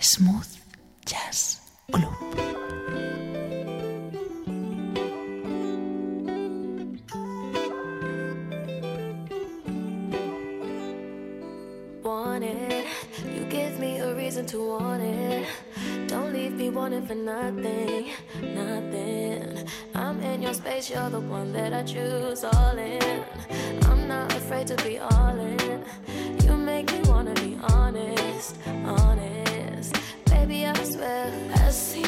Smooth Jazz Club. want it. You give me a reason to want it. Don't leave me wanting for nothing, nothing. I'm in your space, you're the one that I choose all in. I'm not afraid to be all in. You make me wanna be honest, honest. Baby, I swear, I see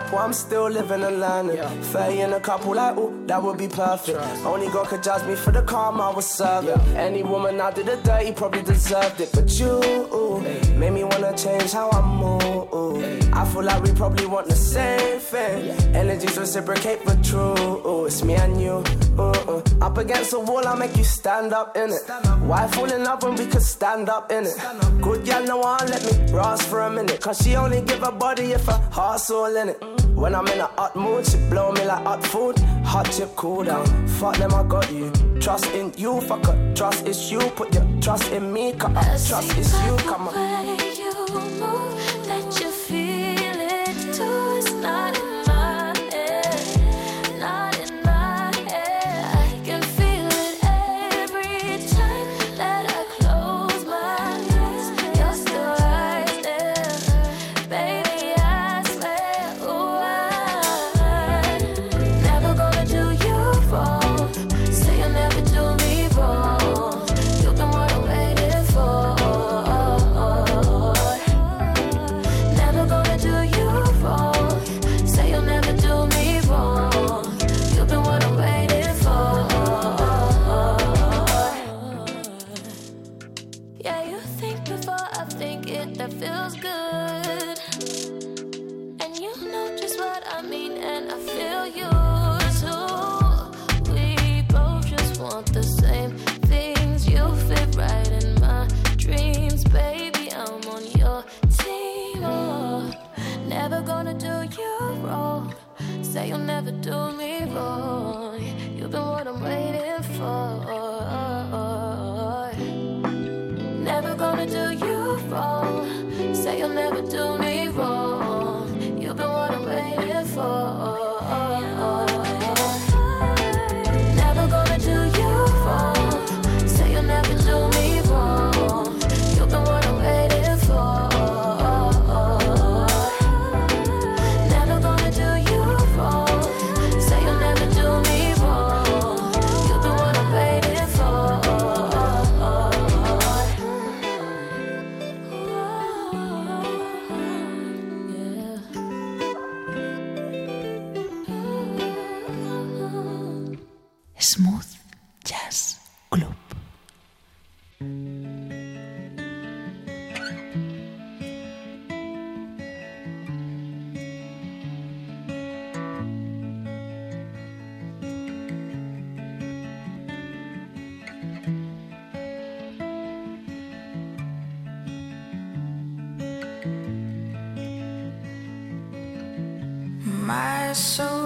couple, I'm still living in London. Fair in a couple, like, ooh, that would be perfect. Only God could judge me for the karma I was serving. Any woman I did a dirty probably deserved it. But you ooh, made me wanna change how I move. I feel like we probably want the same thing. Energies reciprocate for true. Ooh, it's me and you. Ooh. Up against the wall, I'll make you stand up in it. Why fall in love when we could stand up in it? Good girl, no one let me rest for a minute. Cause she only give her body if her heart's all in it. When I'm in a hot mood, she blow me like hot food. Hot chip, cool down. Fuck them, I got you. Trust in you, fuck up. Trust is you. Put your trust in me, up. Trust is you, come on. My soul,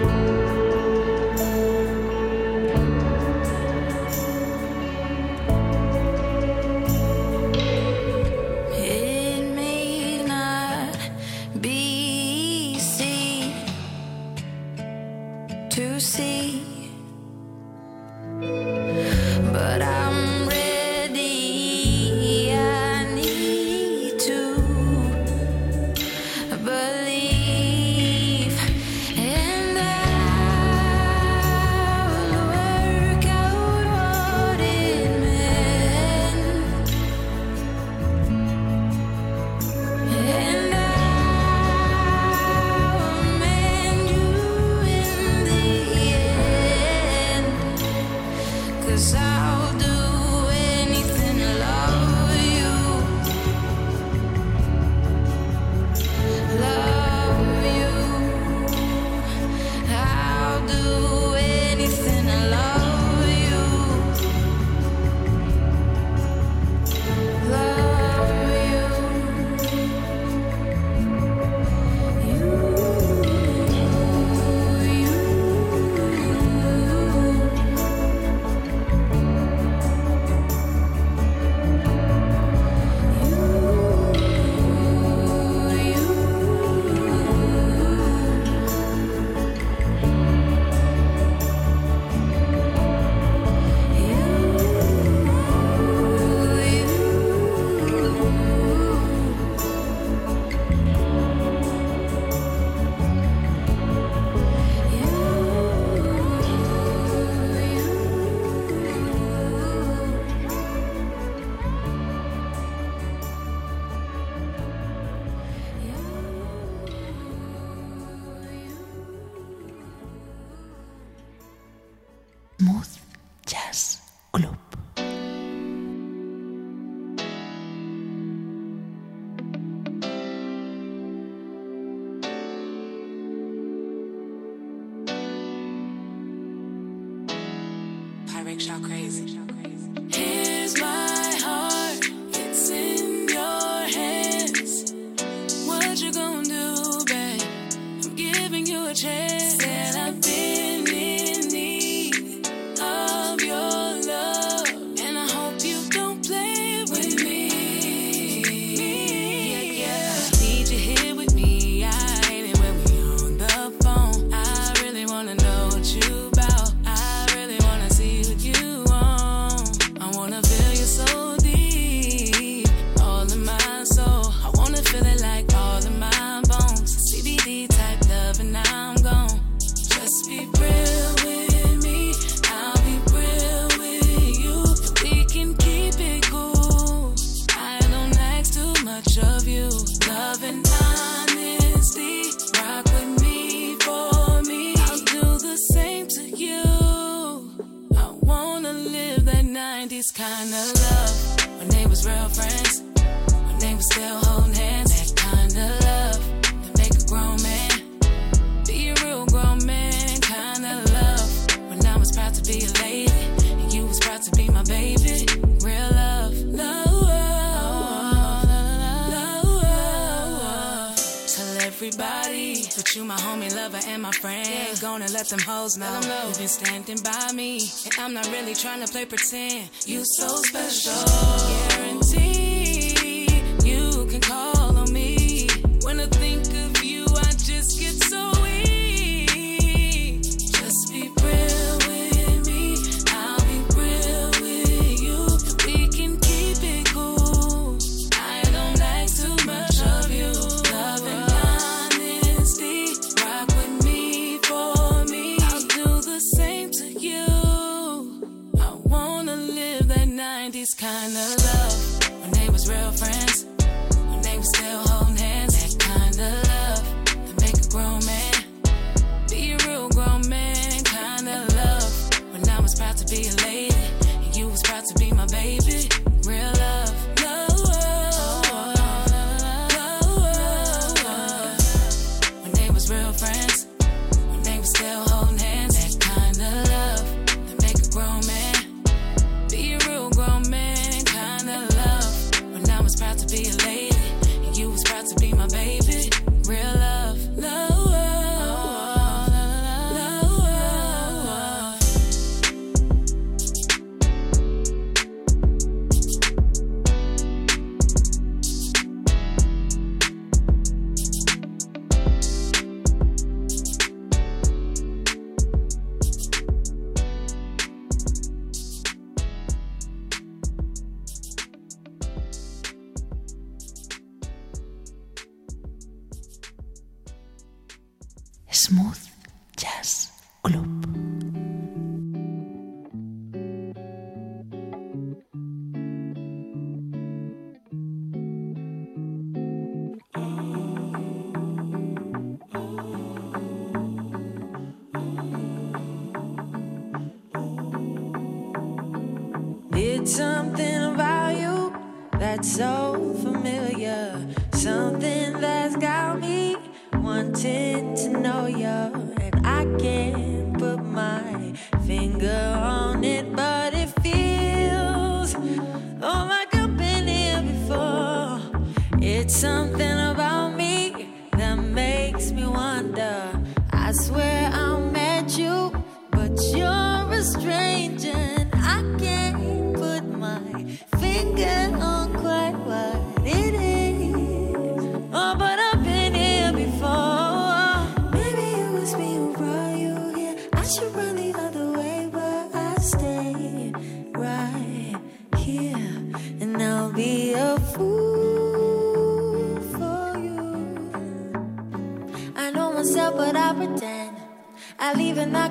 It Breaks y'all crazy. Here's my heart, it's in your hands. What you gonna do, babe? I'm giving you a chance. Tell them know. You've been standing by me, and I'm not really trying to play pretend. You so special, guaranteed. something about you that's so familiar. Something that's got me wanting to know you, and I can't.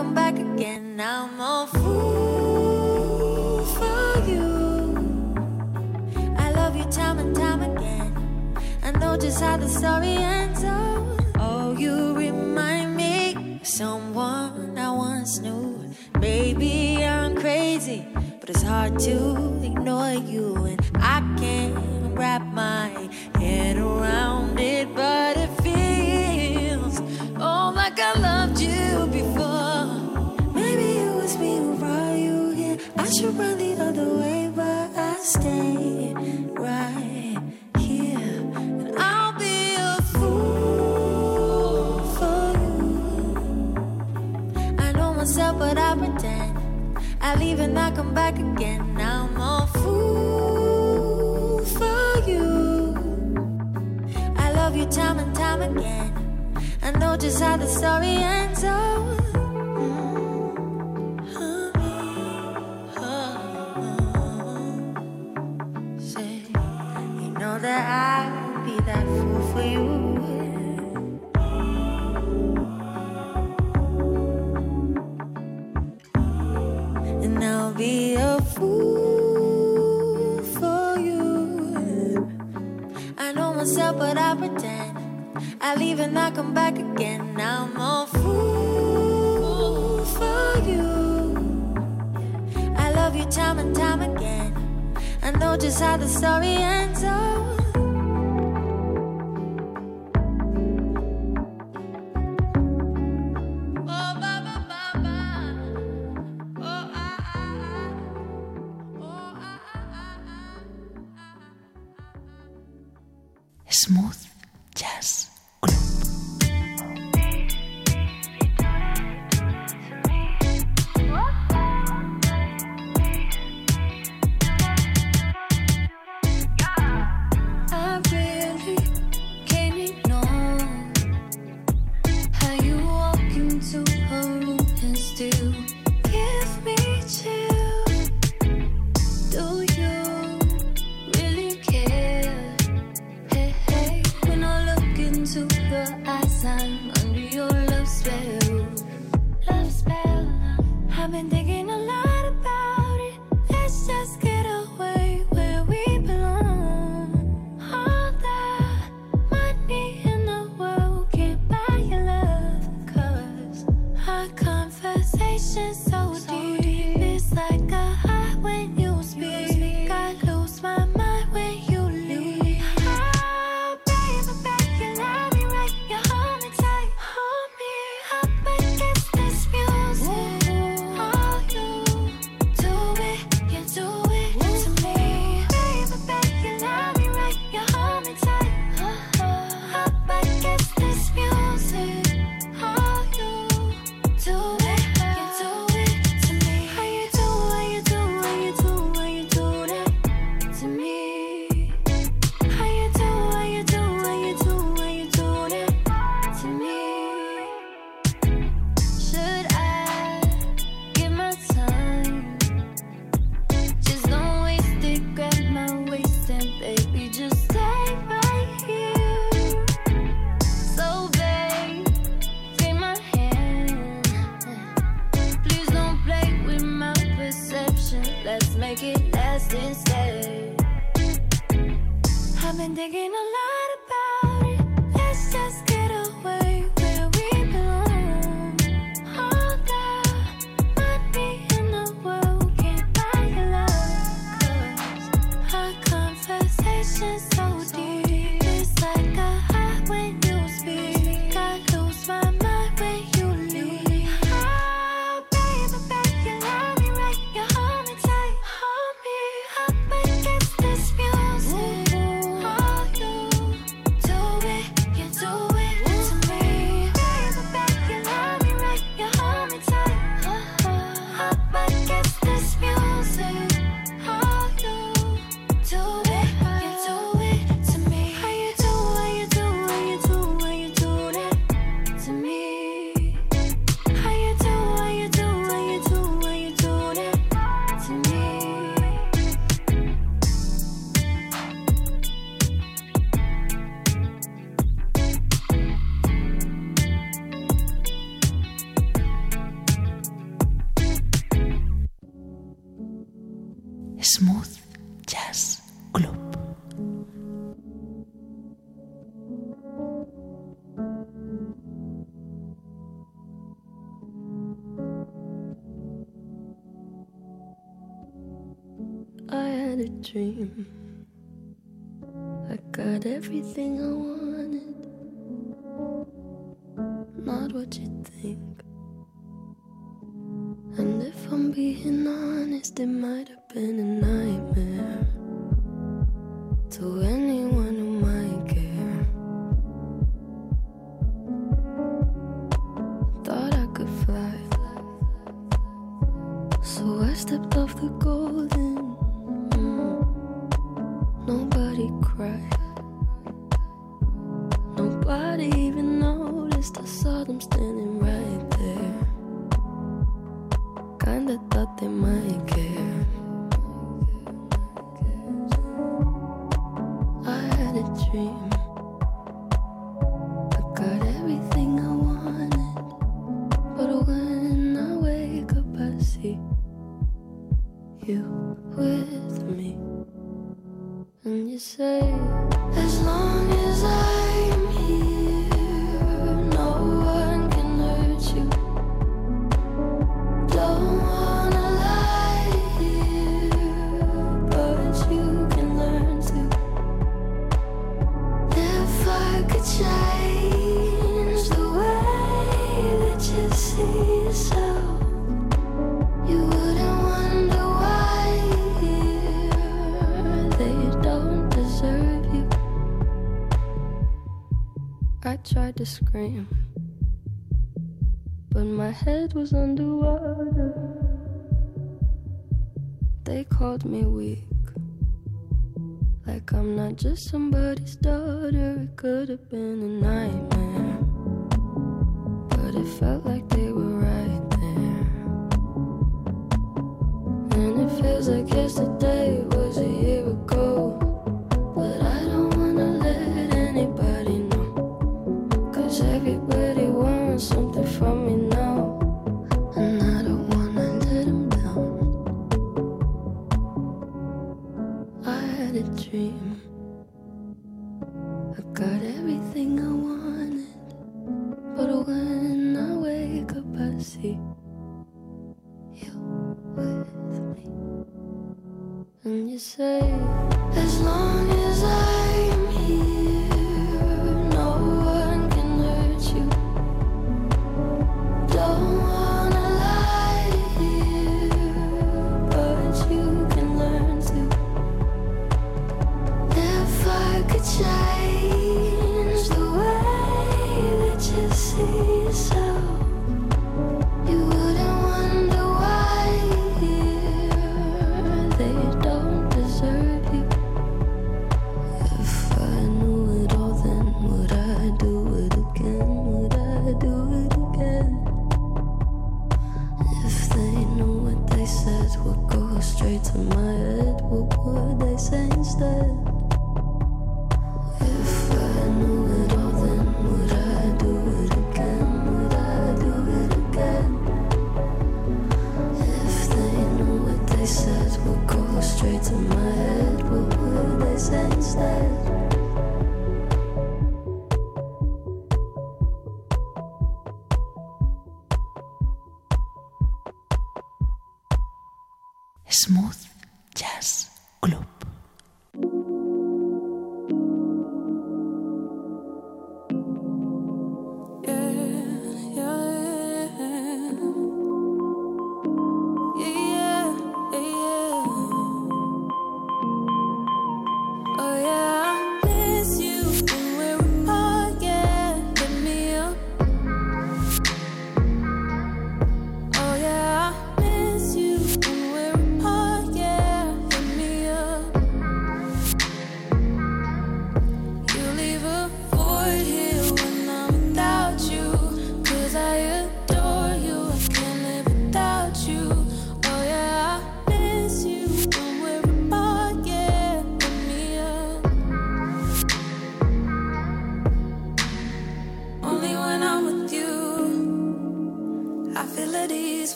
come back. I leave and I come back again. Now I'm a fool for you. I love you time and time again. I know just how the story ends. Oh. Say, you know that I I pretend? I leave and I come back again. Now I'm all fool for you. I love you time and time again. I know just how the story ends. Oh. everything I wanted. Not what you think. And if I'm being honest, it might have been a nightmare to anyone who might care. Thought I could fly, so I stepped off the golden. Nobody even noticed I saw them standing right there. Kinda thought they might care. I had a dream. I got everything I wanted. But when I wake up, I see you with me. And you say, to somebody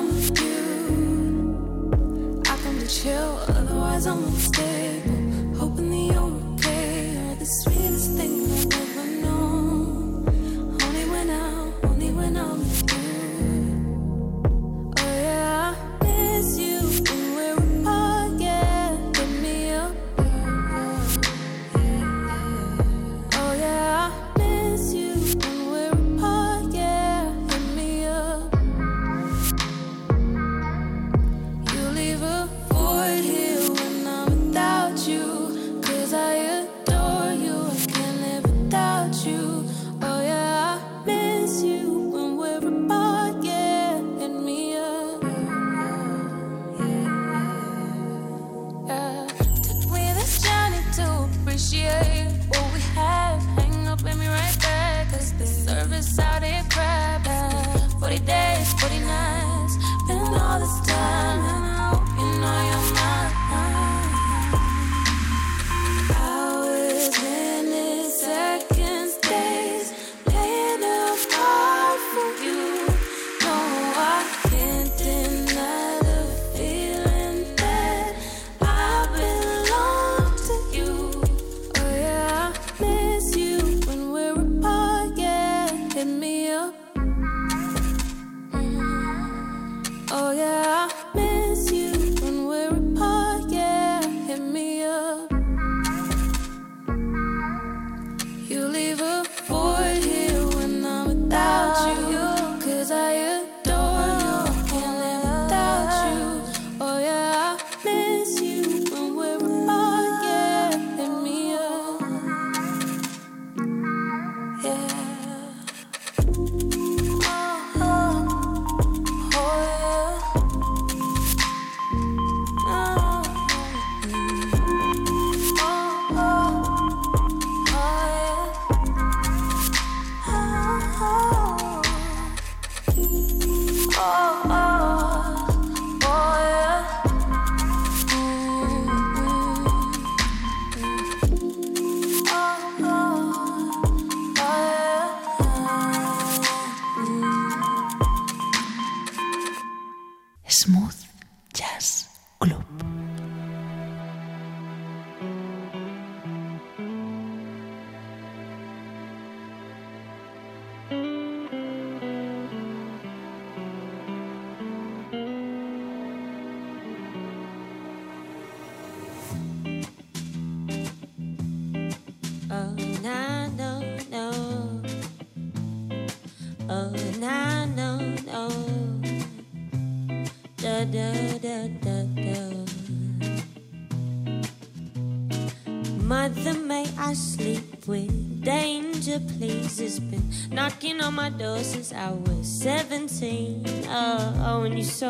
I with you. I come to chill, otherwise I'm gonna.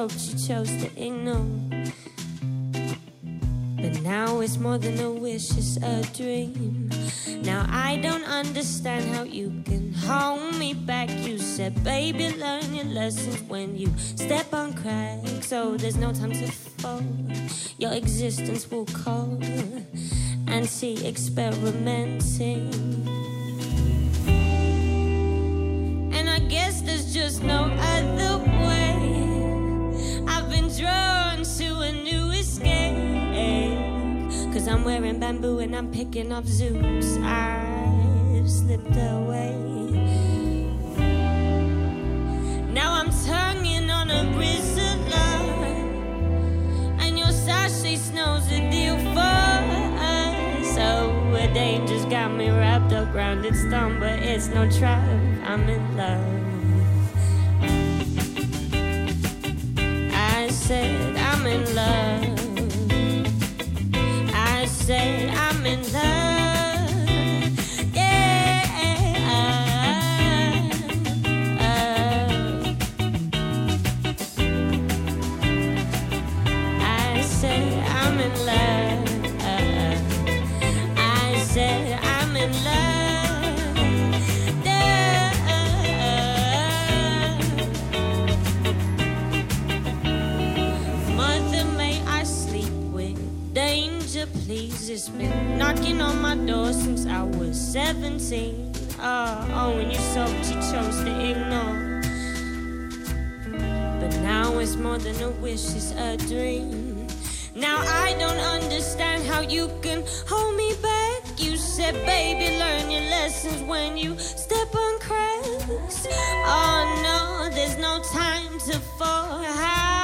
When you chose to ignore. But now it's more than a wish, it's a dream. Now I don't understand how you can hold me back. You said, baby, learn your lessons when you step on cracks. So there's no time to fall. Your existence will call and see experimenting. And I guess there's just no other way. Drawn to a new escape. Cause I'm wearing bamboo and I'm picking up zoots. I've slipped away. Now I'm tonguing on a bristle And your sachet snows a deal for us. So a danger's got me wrapped up round its thumb, but it's no trap. I'm in love. Said I'm in love. I said I'm in It's been knocking on my door since I was 17. Uh, oh, oh, when you soaked, you chose to ignore. But now it's more than a wish, it's a dream. Now I don't understand how you can hold me back. You said baby, learn your lessons when you step on cracks. Oh no, there's no time to fall. How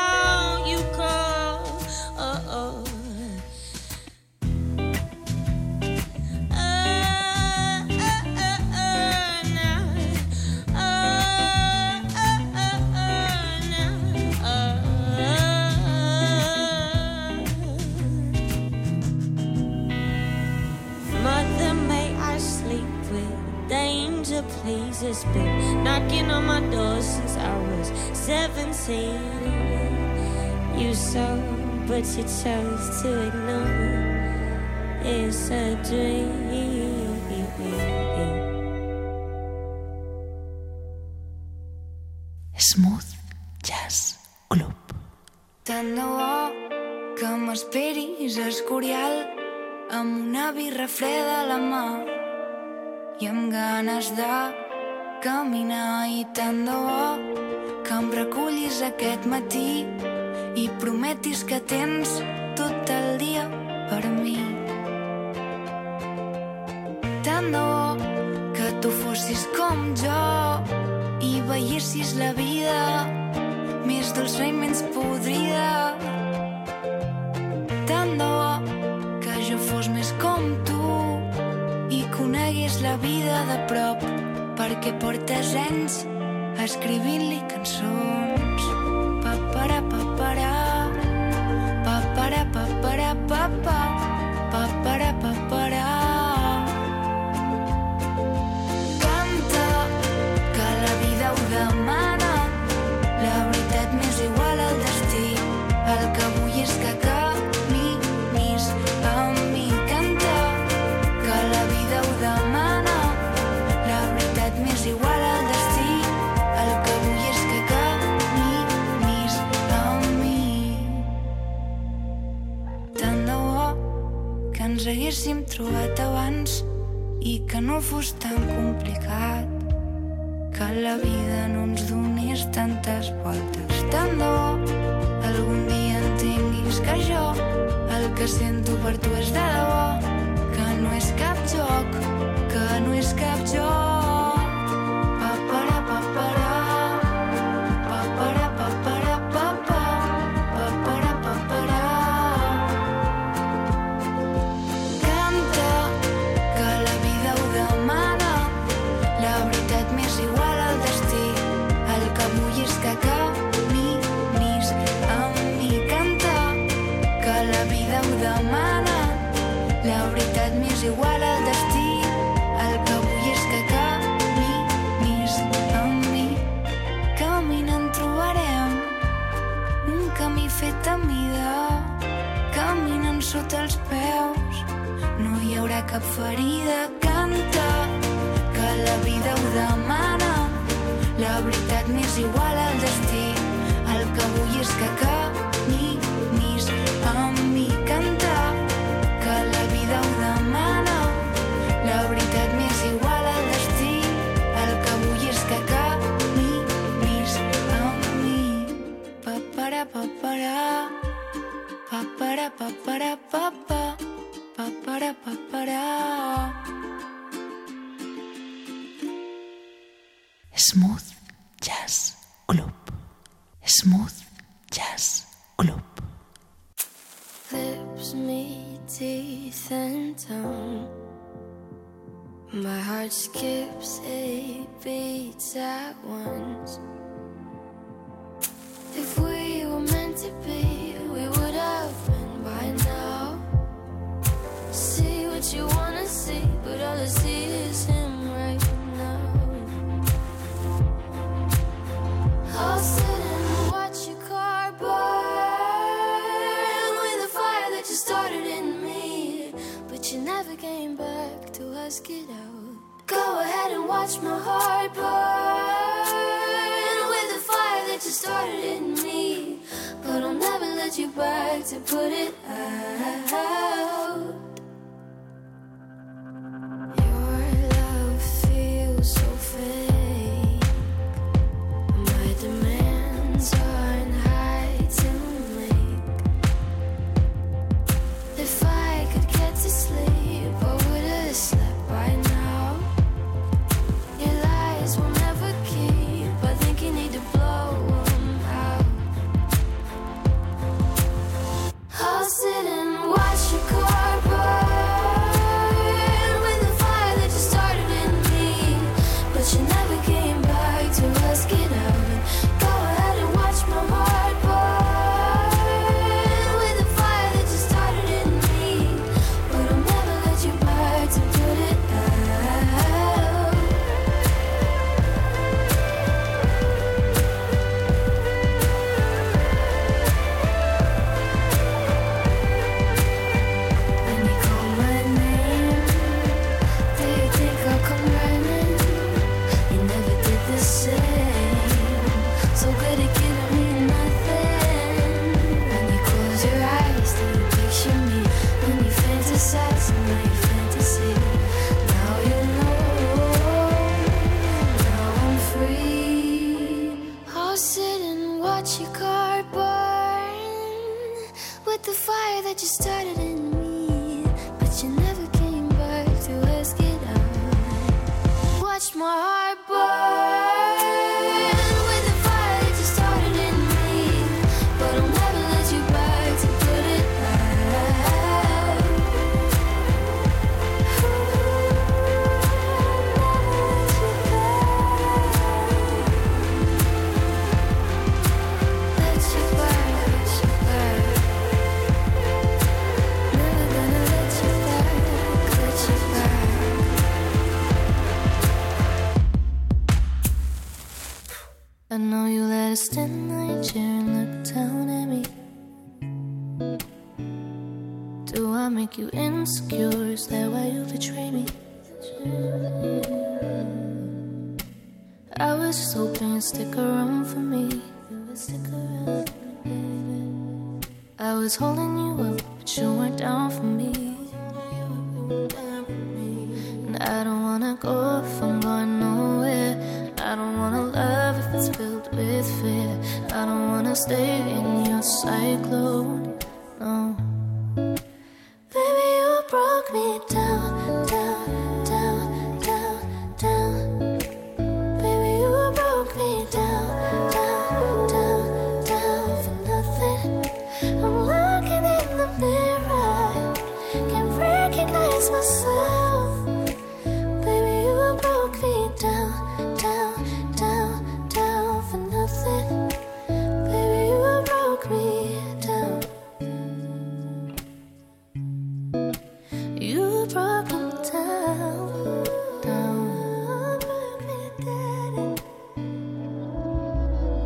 It's been knocking on my door since I was 17. You saw, but you chose to ignore. It's a dream. Smooth Jazz Club. Tant de bo que m'esperis a Escorial amb una birra freda a la mà i amb ganes de caminar i tant de bo que em recullis aquest matí i prometis que tens tot el dia per mi. Tant de bo que tu fossis com jo i veiessis la vida més dolça i menys podrida. De prop perquè portes anys escrivint-li cançons. Papara, papara, papara, papara, haguéssim trobat abans i que no fos tan complicat que la vida no ens donés tantes voltes. Tant de bo algun dia entenguis que jo el que sento per tu és de debò, que no és cap joc, que no és cap joc. Cap ferida. Canta, que la vida ho demana. La veritat m'és igual al destí. El que vull és que caminis amb mi. Canta, que la vida ho demana. La veritat m'és igual al destí. El que vull és que caminis amb mi. Papara, papara. Papara, papara, Smooth Jazz Club. Smooth Jazz Club. lips meet teeth and tongue. My heart skips eight beats at once. If we were meant to be, what you wanna see, but all I see is him right now. I'll sit and watch your car burn with the fire that you started in me. But you never came back to ask it out. Go ahead and watch my heart burn with the fire that you started in me. But I'll never let you back to put it out.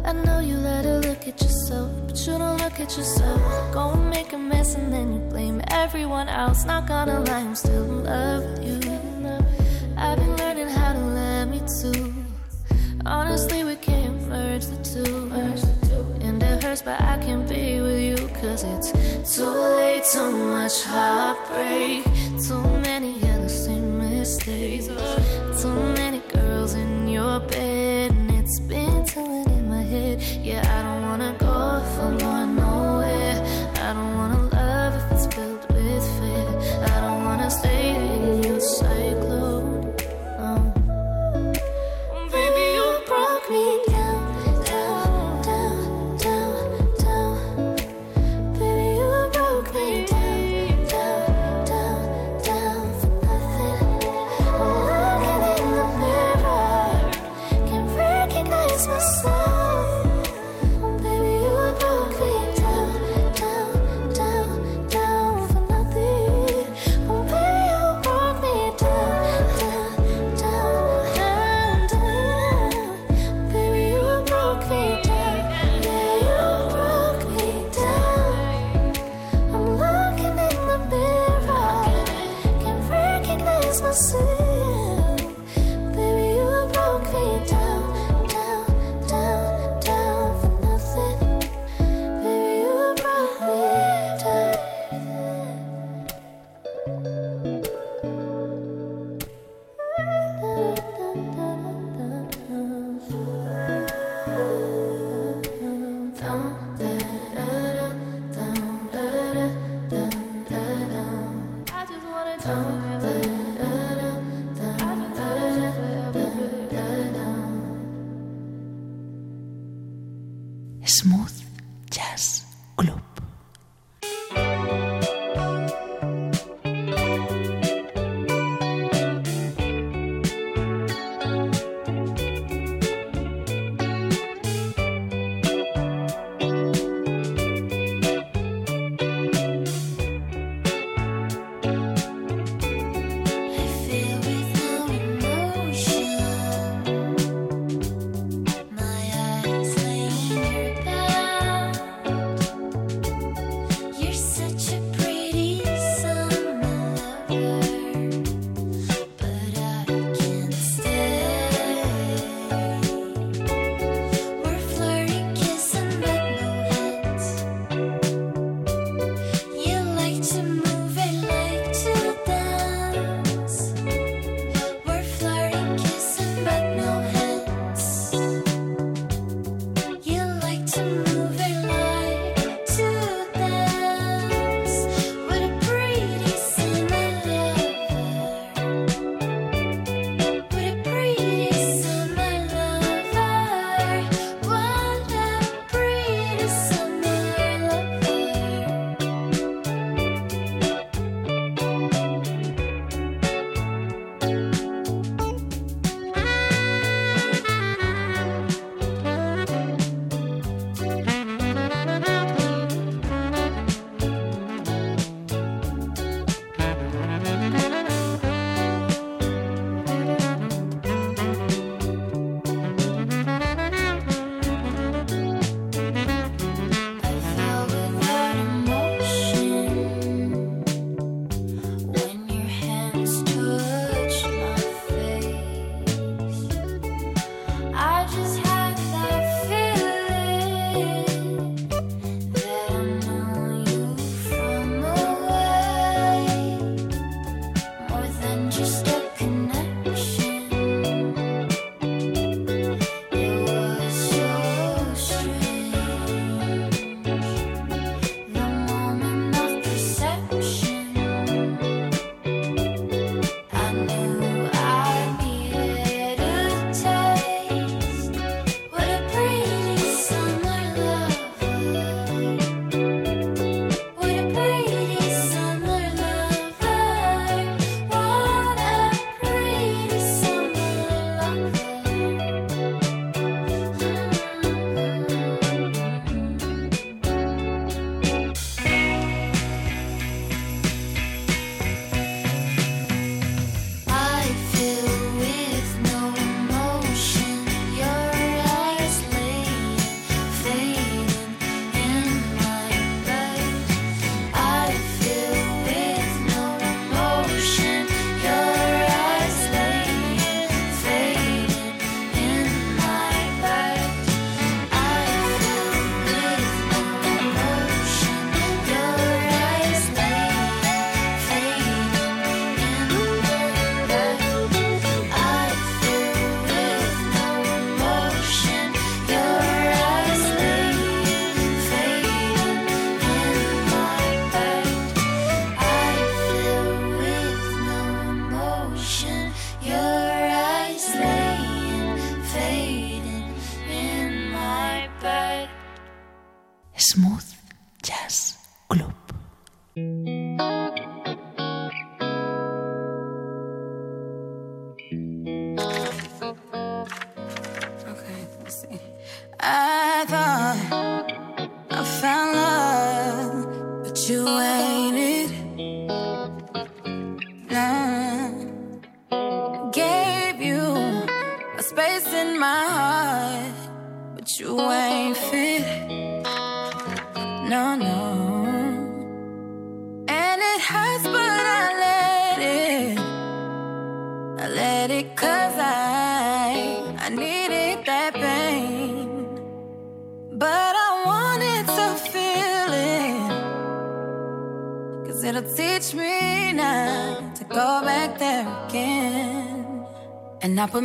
I know you let her look at yourself, but you don't look at yourself. Go and make a mess and then you blame everyone else. Not gonna lie, I'm still in love with you. I've been learning how to let me too. Honestly, we can't merge the two. And it hurts, but I can't be with you. Cause it's too late, too much heartbreak. Too many and the same mistakes. Too many girls in your bed.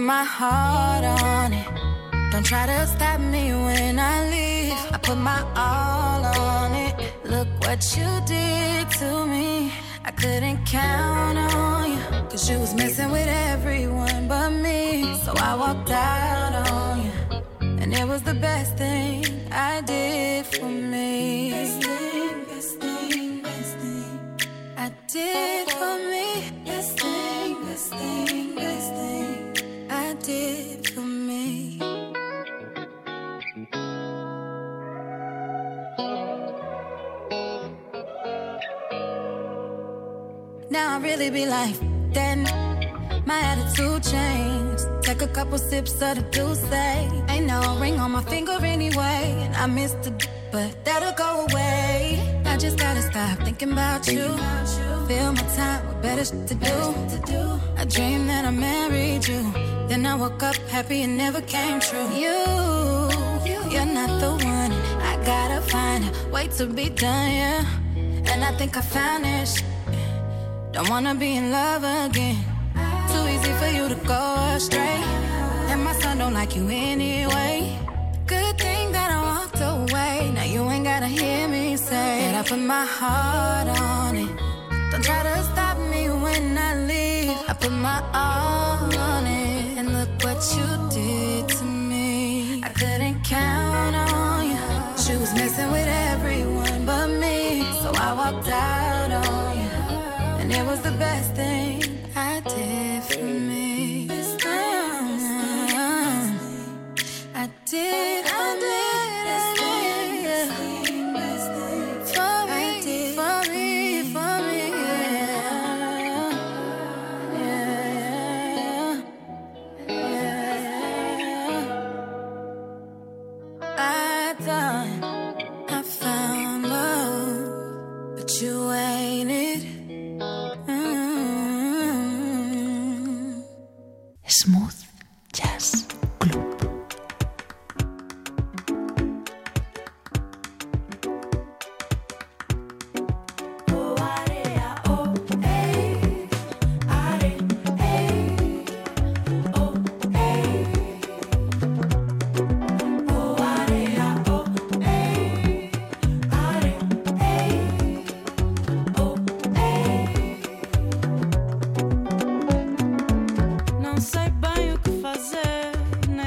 My heart on it. Don't try to stop me when I leave. I put my all on it. Look what you did to me. I couldn't count on you. Cause you was messing with everyone but me. So I walked out on you. And it was the best thing of the juice, say, ain't no ring on my finger anyway. And I miss the, d- but that'll go away. I just gotta stop thinking about you. Fill my time with better shit to do. I dream that I married you. Then I woke up happy and never came true. You, you're not the one. I gotta find a way to be done, yeah. And I think I found it. Don't wanna be in love again. Too easy for you to go astray. And my son don't like you anyway. Good thing that I walked away. Now you ain't gotta hear me say that I put my heart on it. Don't try to stop me when I leave. I put my all on it. And look what you did to me. I couldn't count on you. She was messing with everyone but me. So I walked out on you. And it was the best thing I did,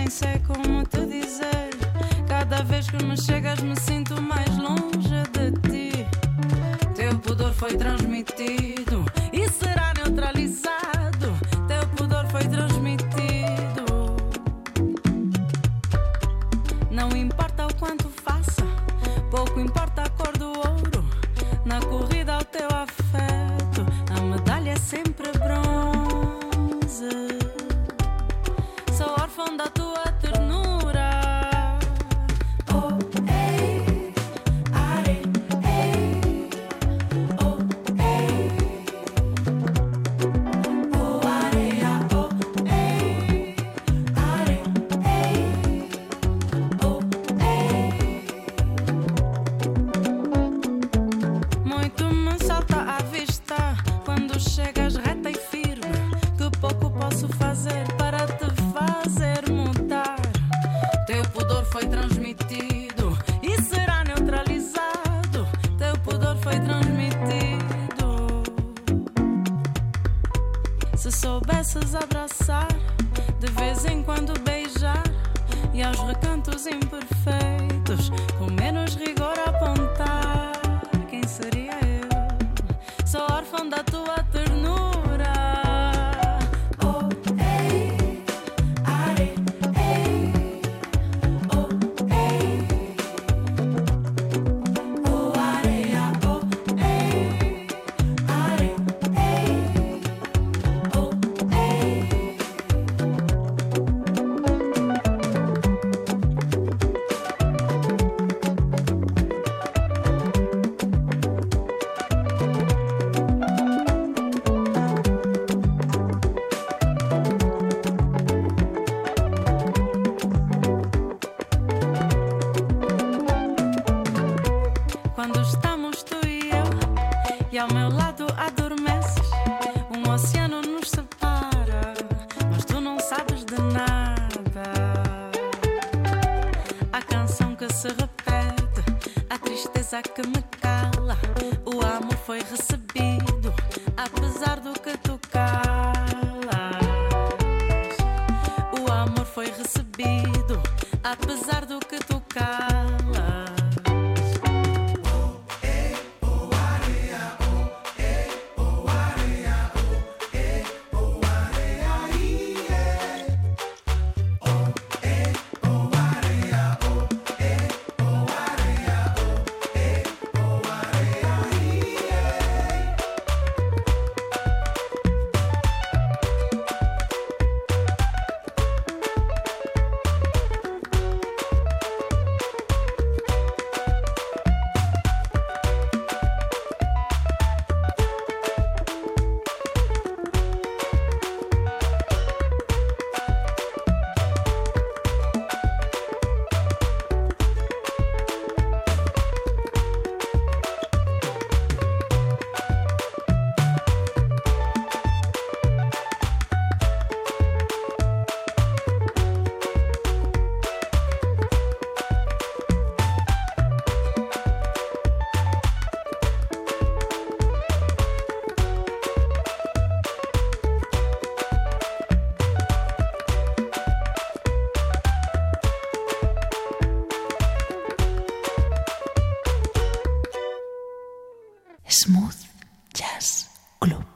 nem sei como te dizer. Cada vez que me chegas, me sinto mais longe de ti. Teu pudor foi transmitido Smooth Jazz Club.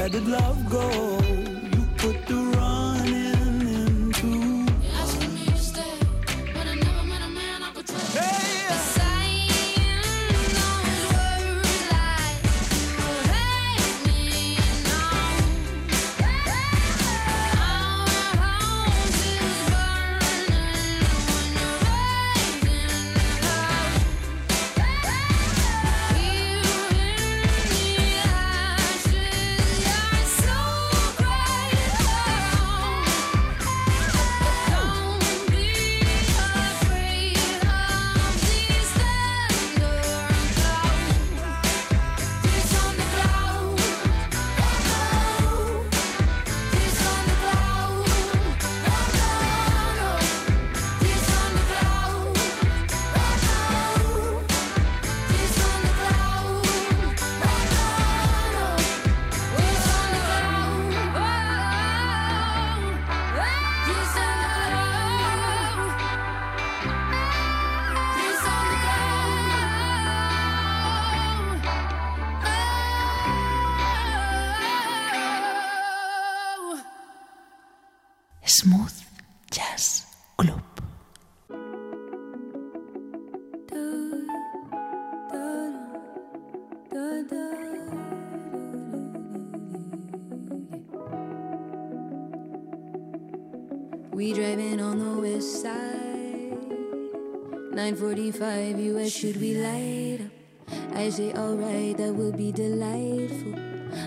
Where did love go? You put the five US, should we light up? I say, alright, that will be delightful.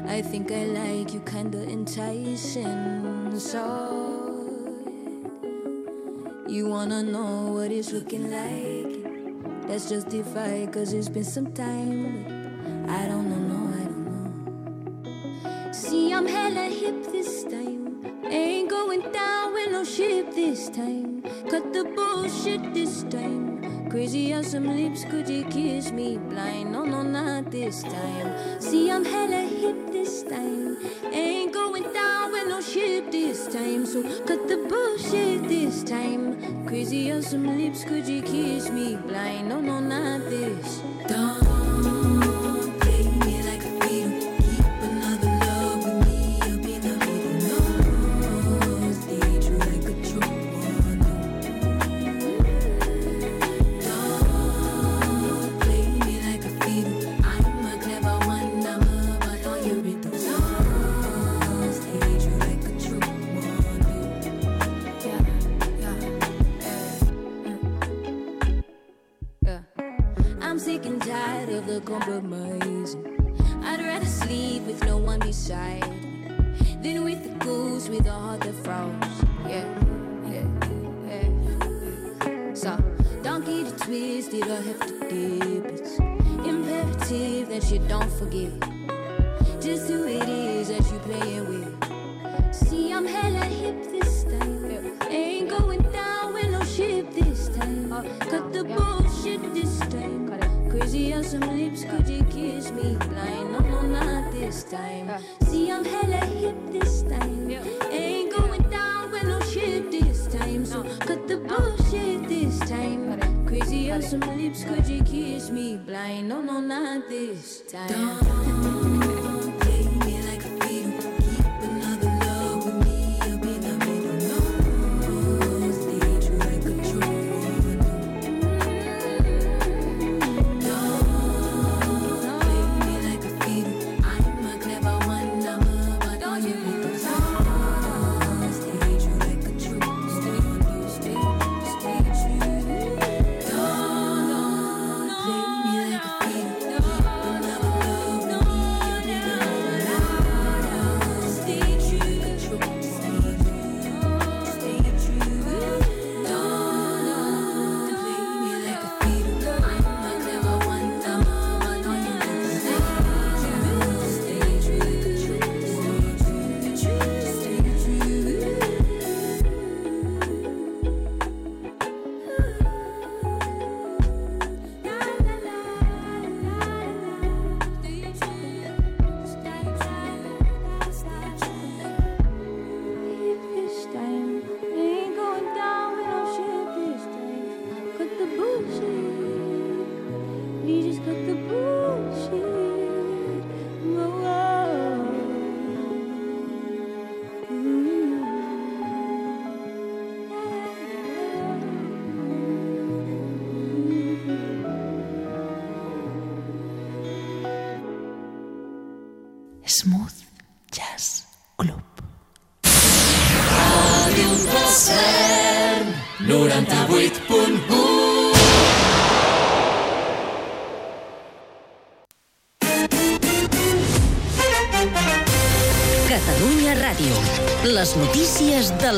I think I like you, kinda enticing. So, you wanna know what it's looking like? That's justified, cause it's been some time. I don't know, no, I don't know. See, I'm hella hip this time. Ain't going down with no ship this time. Cut the bullshit this time. Crazy as some lips, could you kiss me blind? No, no, not this time. See, I'm hella hip this time. Ain't going down with no ship this time. So cut the bullshit this time. Crazy as some lips, could you kiss me blind? No, no, not this time.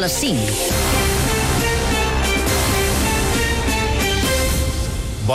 Ràdio.